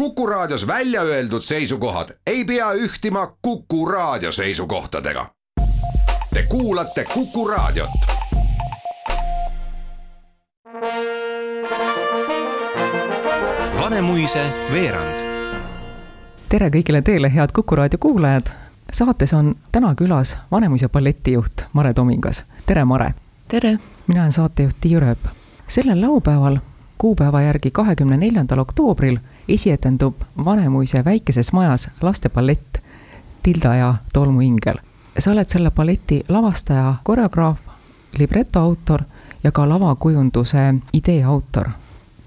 Kuku Raadios välja öeldud seisukohad ei pea ühtima Kuku Raadio seisukohtadega. Te kuulate Kuku Raadiot. Vanemuise veerand. tere kõigile teile, head Kuku Raadio kuulajad. saates on täna külas Vanemuise balletijuht Mare Tomingas. tere, Mare. tere. mina olen saatejuht Tiiu Rööp. sellel laupäeval, kuupäeva järgi kahekümne neljandal oktoobril esietendub Vanemuise väikeses majas lasteballett Tilda ja tolmuingel. sa oled selle balleti lavastaja, koreograaf, libreto autor ja ka lavakujunduse idee autor.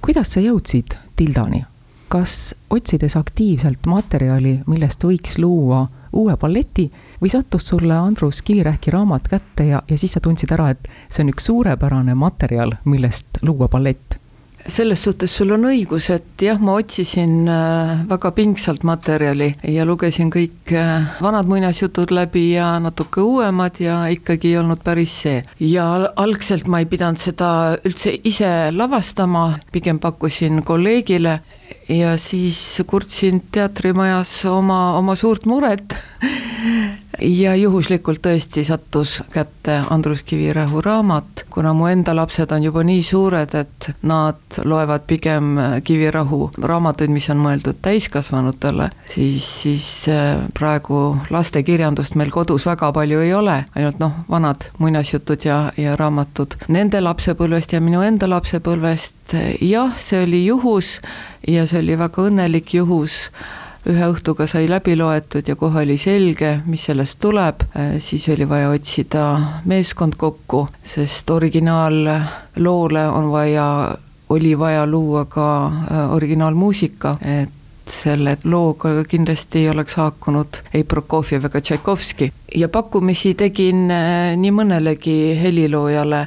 kuidas sa jõudsid Tildani? kas otsides aktiivselt materjali, millest võiks luua uue balleti või sattus sulle Andrus Kivirähki raamat kätte ja, ja siis sa tundsid ära, et see on üks suurepärane materjal, millest luua ballett? Selles suhtes sul on õigus, et jah, ma otsisin äh, väga pingsalt materjali ja lugesin kõik äh, vanad muinasjutud läbi ja natuke uuemad ja ikkagi ei olnud päris see. ja algselt ma ei pidanud seda üldse ise lavastama, pigem pakkusin kolleegile ja siis kurtsin teatrimajas oma, oma suurt muret ja juhuslikult tõesti sattus kätte Andrus Kivirähu raamat, kuna mu enda lapsed on juba nii suured, et nad loevad pigem Kivirahu raamatuid, mis on mõeldud täiskasvanutele, siis, siis äh, praegu lastekirjandust meil kodus väga palju ei ole, ainult noh, vanad muinasjutud ja, ja raamatud nende lapsepõlvest ja minu enda lapsepõlvest, jah, see oli juhus ja see oli väga õnnelik juhus ühe õhtuga sai läbi loetud ja kohe oli selge, mis sellest tuleb, äh, siis oli vaja otsida meeskond kokku, sest originaalloole on vaja, oli vaja luua ka äh, originaalmuusika, et selle looga kindlasti ei oleks haakunud ei Prokofjev ega Tšaikovski. ja pakkumisi tegin äh, nii mõnelegi heliloojale,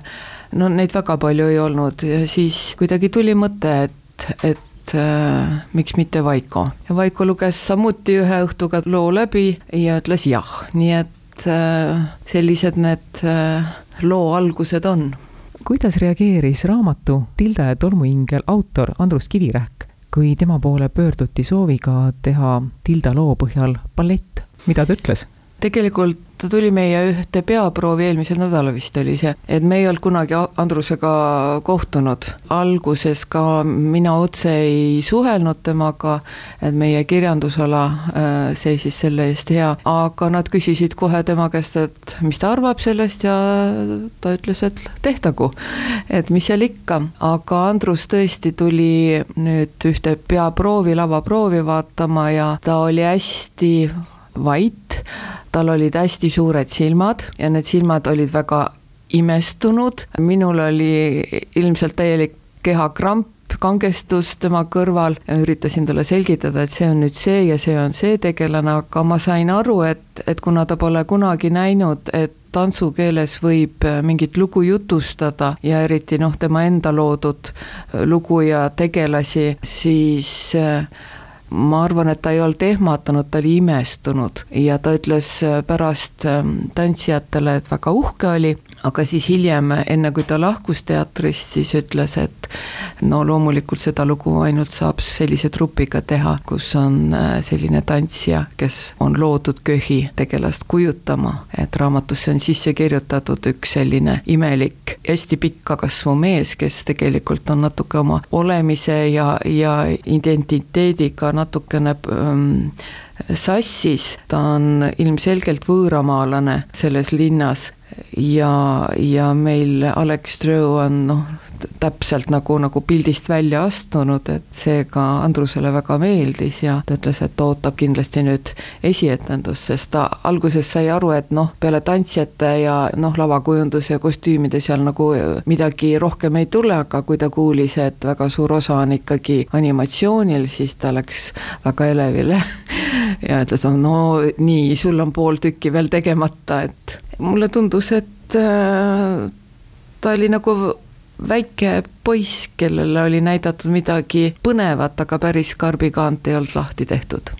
no neid väga palju ei olnud. Ja siis kuidagi tuli mõte, et, et et äh, miks mitte Vaiko. ja Vaiko luges samuti ühe õhtuga loo läbi ja ütles jah, nii et äh, sellised need äh, loo algused on. kuidas reageeris raamatu Tilda ja tolmuingel autor Andrus Kivirähk, kui tema poole pöörduti sooviga teha Tilda loo põhjal ballett, mida ta ütles? Tegelikult ta tuli meie ühte peaproovi, eelmisel nädalal vist oli see, et me ei olnud kunagi Andrusega kohtunud. alguses ka mina otse ei suhelnud temaga, et meie kirjandusala äh, seisis selle eest hea, aga nad küsisid kohe tema käest, et mis ta arvab sellest ja ta ütles, et tehtagu. et mis seal ikka, aga Andrus tõesti tuli nüüd ühte peaproovi, lavaproovi vaatama ja ta oli hästi vait, tal olid hästi suured silmad ja need silmad olid väga imestunud, minul oli ilmselt täielik kehakramp, kangestus tema kõrval, üritasin talle selgitada, et see on nüüd see ja see on see tegelane, aga ma sain aru, et, et kuna ta pole kunagi näinud, et tantsukeeles võib mingit lugu jutustada ja eriti noh, tema enda loodud lugu ja tegelasi, siis äh, ma arvan, et ta ei olnud ehmatanud, ta oli imestunud. Ja ta ütles äh, pärast ähm, tantsijatele, et väga uhke oli, aga siis hiljem, enne kui ta lahkus teatrist, siis ütles, et no loomulikult seda lugu ainult saab sellise trupiga teha, kus on äh, selline tantsija, kes on loodud köhi tegelast kujutama, et raamatusse on sisse kirjutatud üks selline imelik, hästi pikka kasvu mees, kes tegelikult on natuke oma olemise ja, ja identiteediga natukene ähm, sassis, ta on ilmselgelt võõramaalane selles linnas ja, ja meil Alex Trõu on noh, täpselt nagu, nagu pildist välja astunud, et see ka Andrusele väga meeldis ja ta ütles, et ta ootab kindlasti nüüd esietendust, sest ta alguses sai aru, et noh, peale tantsijate ja noh, lavakujunduse ja kostüümide seal nagu midagi rohkem ei tule, aga kui ta kuulis, et väga suur osa on ikkagi animatsioonil, siis ta läks väga elevile ja ütles, no nii, sul on pool tükki veel tegemata, et mulle tundus, et äh, ta oli nagu väike poiss, kellele oli näidatud midagi põnevat, aga päris karbikaant ei olnud lahti tehtud.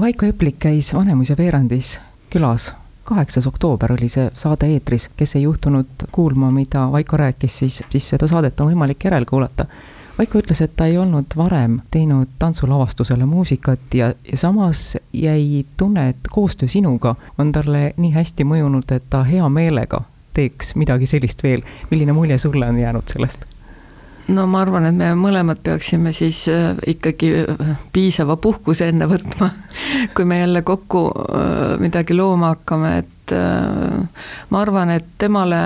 Vaiko Eplik käis Vanemuise veerandis külas, kaheksas oktoober oli see saade eetris, kes ei juhtunud kuulma, mida Vaiko rääkis, siis, siis seda saadet on võimalik järelkuulata. Vaiko ütles, et ta ei olnud varem teinud tantsulavastusele muusikat ja, ja samas jäi tunne, et koostöö sinuga on talle nii hästi mõjunud, et ta hea meelega teeks midagi sellist veel. milline mulje sulle on jäänud sellest? no ma arvan, et me mõlemad peaksime siis äh, ikkagi äh, piisava puhkuse enne võtma, kui me jälle kokku äh, midagi looma hakkame, et ma arvan, et temale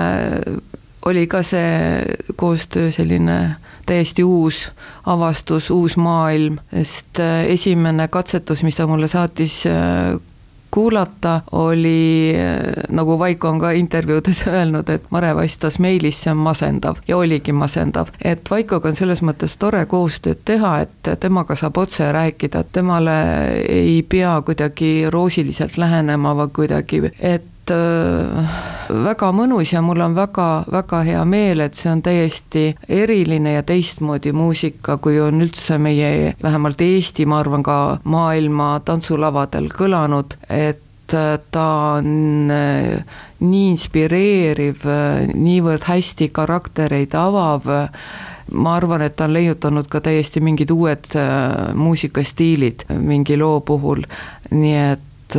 oli ka see koostöö selline täiesti uus avastus, uus maailm, sest äh, esimene katsetus, mis ta mulle saatis äh, kuulata, oli äh, nagu Vaiko on ka intervjuudes öelnud, et Mare vastas meilis, see on masendav ja oligi masendav. et Vaikoga on selles mõttes tore koostööd teha, et temaga saab otse rääkida, et temale ei pea kuidagi roosiliselt lähenema või kuidagi, et äh, väga mõnus ja mul on väga-väga hea meel, et see on täiesti eriline ja teistmoodi muusika, kui on üldse meie, vähemalt Eesti, ma arvan ka maailma tantsulavadel kõlanud, et äh, ta on äh, nii inspireeriv, äh, niivõrd hästi karaktereid avav, ma arvan, et ta on leiutanud ka täiesti mingid uued muusikastiilid mingi loo puhul, nii et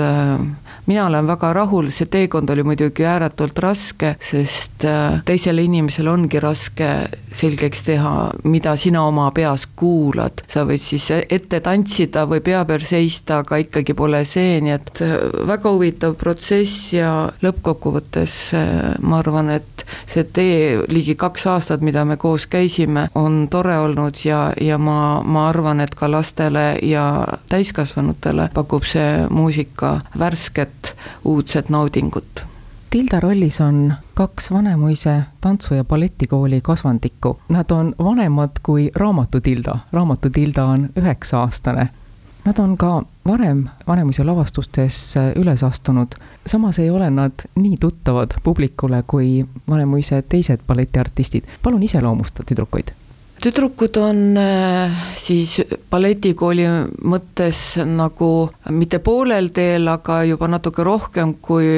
mina olen väga rahul, see teekond oli muidugi ääretult raske, sest äh, teisele inimesele ongi raske selgeks teha, mida sina oma peas kuulad. sa võid siis ette tantsida või pea peal seista, aga ikkagi pole see, nii et äh, väga huvitav protsess ja lõppkokkuvõttes äh, ma arvan, et see tee, ligi kaks aastat, mida me koos käisime, on tore olnud ja, ja ma, ma arvan, et ka lastele ja täiskasvanutele pakub see muusika värsket uudset naudingut. Tilda rollis on kaks Vanemuise tantsu- ja balletikooli kasvandikku. Nad on vanemad kui Raamatu Tilda, Raamatu Tilda on üheksa-aastane. Nad on ka varem Vanemuise lavastustes üles astunud, samas ei ole nad nii tuttavad publikule kui Vanemuise teised balletiartistid. palun iseloomusta tüdrukuid tüdrukud on äh, siis balletikooli mõttes nagu mitte poolel teel, aga juba natuke rohkem kui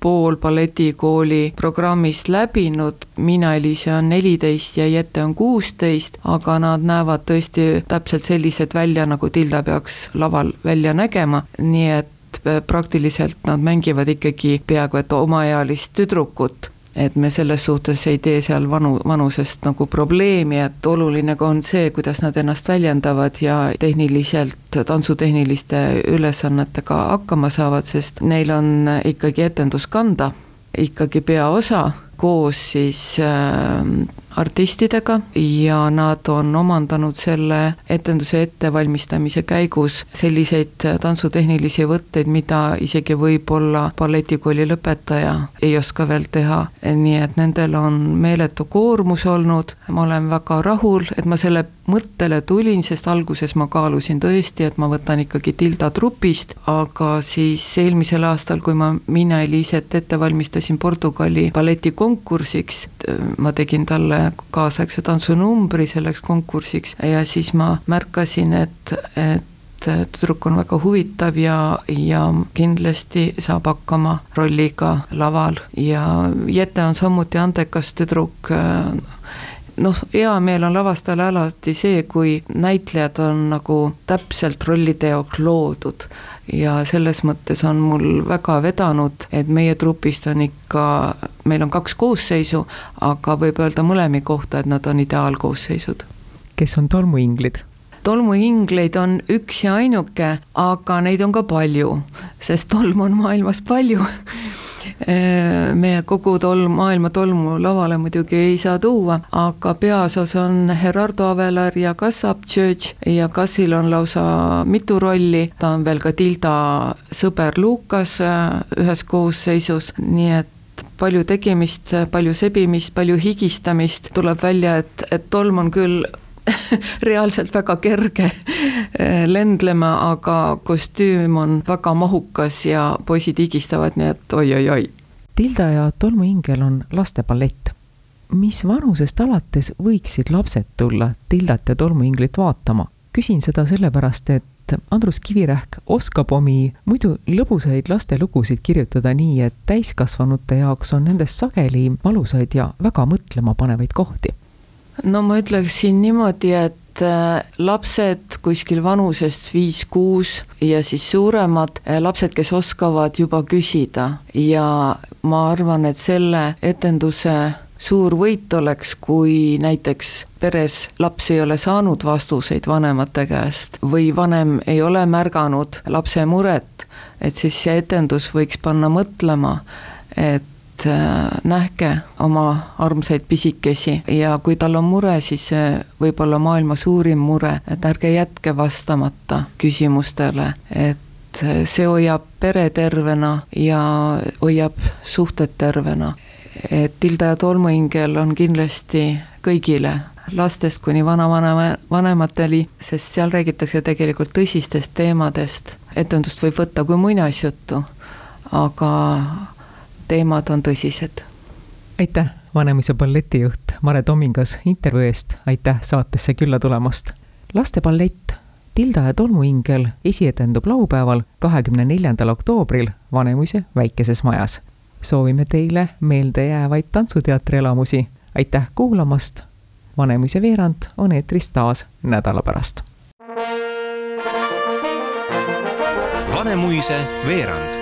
pool balletikooli programmist läbinud, Miina-Eliise on neliteist ja Jette on kuusteist, aga nad näevad tõesti täpselt sellised välja, nagu Tilda peaks laval välja nägema, nii et äh, praktiliselt nad mängivad ikkagi peaaegu et omaealist tüdrukut et me selles suhtes ei tee seal vanu, vanusest nagu probleemi, et oluline ka on see, kuidas nad ennast väljendavad ja tehniliselt, tantsutehniliste ülesannetega hakkama saavad, sest neil on ikkagi etendus kanda, ikkagi peaosa koos siis äh, artistidega ja nad on omandanud selle etenduse ettevalmistamise käigus selliseid tantsutehnilisi võtteid, mida isegi võib-olla balletikooli lõpetaja ei oska veel teha. nii et nendel on meeletu koormus olnud, ma olen väga rahul, et ma selle mõttele tulin, sest alguses ma kaalusin tõesti, et ma võtan ikkagi Tilda trupist, aga siis eelmisel aastal, kui ma Mina Eliset ette valmistasin Portugali balletikonkursiks, ma tegin talle kaasaegse tantsunumbri selleks konkursiks. Ja siis ma märkasin, et, et tüdruk on väga huvitav ja, ja kindlasti saab hakkama rolliga laval. Ja Jette on samuti andekas tüdruk noh, hea meel on lavastajal alati see, kui näitlejad on nagu täpselt rollide jaoks loodud ja selles mõttes on mul väga vedanud, et meie trupist on ikka, meil on kaks koosseisu, aga võib öelda mõlemi kohta, et nad on ideaalkoosseisud. kes on tolmuinglid? tolmuingleid on üks ja ainuke, aga neid on ka palju, sest tolmu on maailmas palju Meie kogu tolm, maailma tolmu lavale muidugi ei saa tuua, aga peaosas on Gerardo Avelar ja Kassab Church ja Kassil on lausa mitu rolli, ta on veel ka Tilda sõber Lukas äh, ühes koosseisus, nii et palju tegemist, palju sebimist, palju higistamist, tuleb välja, et, et tolm on küll reaalselt väga kerge äh, lendlema, aga kostüüm on väga mahukas ja poisid higistavad, nii et oi-oi-oi. Tilda ja tolmuingel on lasteballett. mis vanusest alates võiksid lapsed tulla Tildat ja tolmuinglit vaatama? küsin seda sellepärast, et Andrus Kivirähk oskab omi muidu lõbusaid lastelugusid kirjutada nii, et täiskasvanute jaoks on nendest sageli valusaid ja väga mõtlemapanevaid kohti no ma ütleksin niimoodi, et äh, lapsed kuskil vanusest viis-kuus ja siis suuremad äh, lapsed, kes oskavad juba küsida. Ja ma arvan, et selle etenduse suur võit oleks, kui näiteks peres laps ei ole saanud vastuseid vanemate käest või vanem ei ole märganud lapse muret, et siis see etendus võiks panna mõtlema, et äh, nähke oma armsaid pisikesi. Ja kui tal on mure, siis see võib olla maailma suurim mure, et ärge jätke vastamata küsimustele, et see hoiab pere tervena ja hoiab suhted tervena. Et Tilda ja tolmuingel on kindlasti kõigile, lastest kuni vanavanema, vanemateni, sest seal räägitakse tegelikult tõsistest teemadest. etendust võib võtta kui muinasjuttu, aga teemad on tõsised. aitäh, Vanemuise balletijuht Mare Tomingas intervjuu eest, aitäh saatesse külla tulemast. lasteballett Tilda ja tolmuingel esietendub laupäeval, kahekümne neljandal oktoobril Vanemuise väikeses majas soovime teile meeldejäävaid tantsuteatri elamusi. aitäh kuulamast. Vanemuise veerand on eetris taas nädala pärast. Vanemuise veerand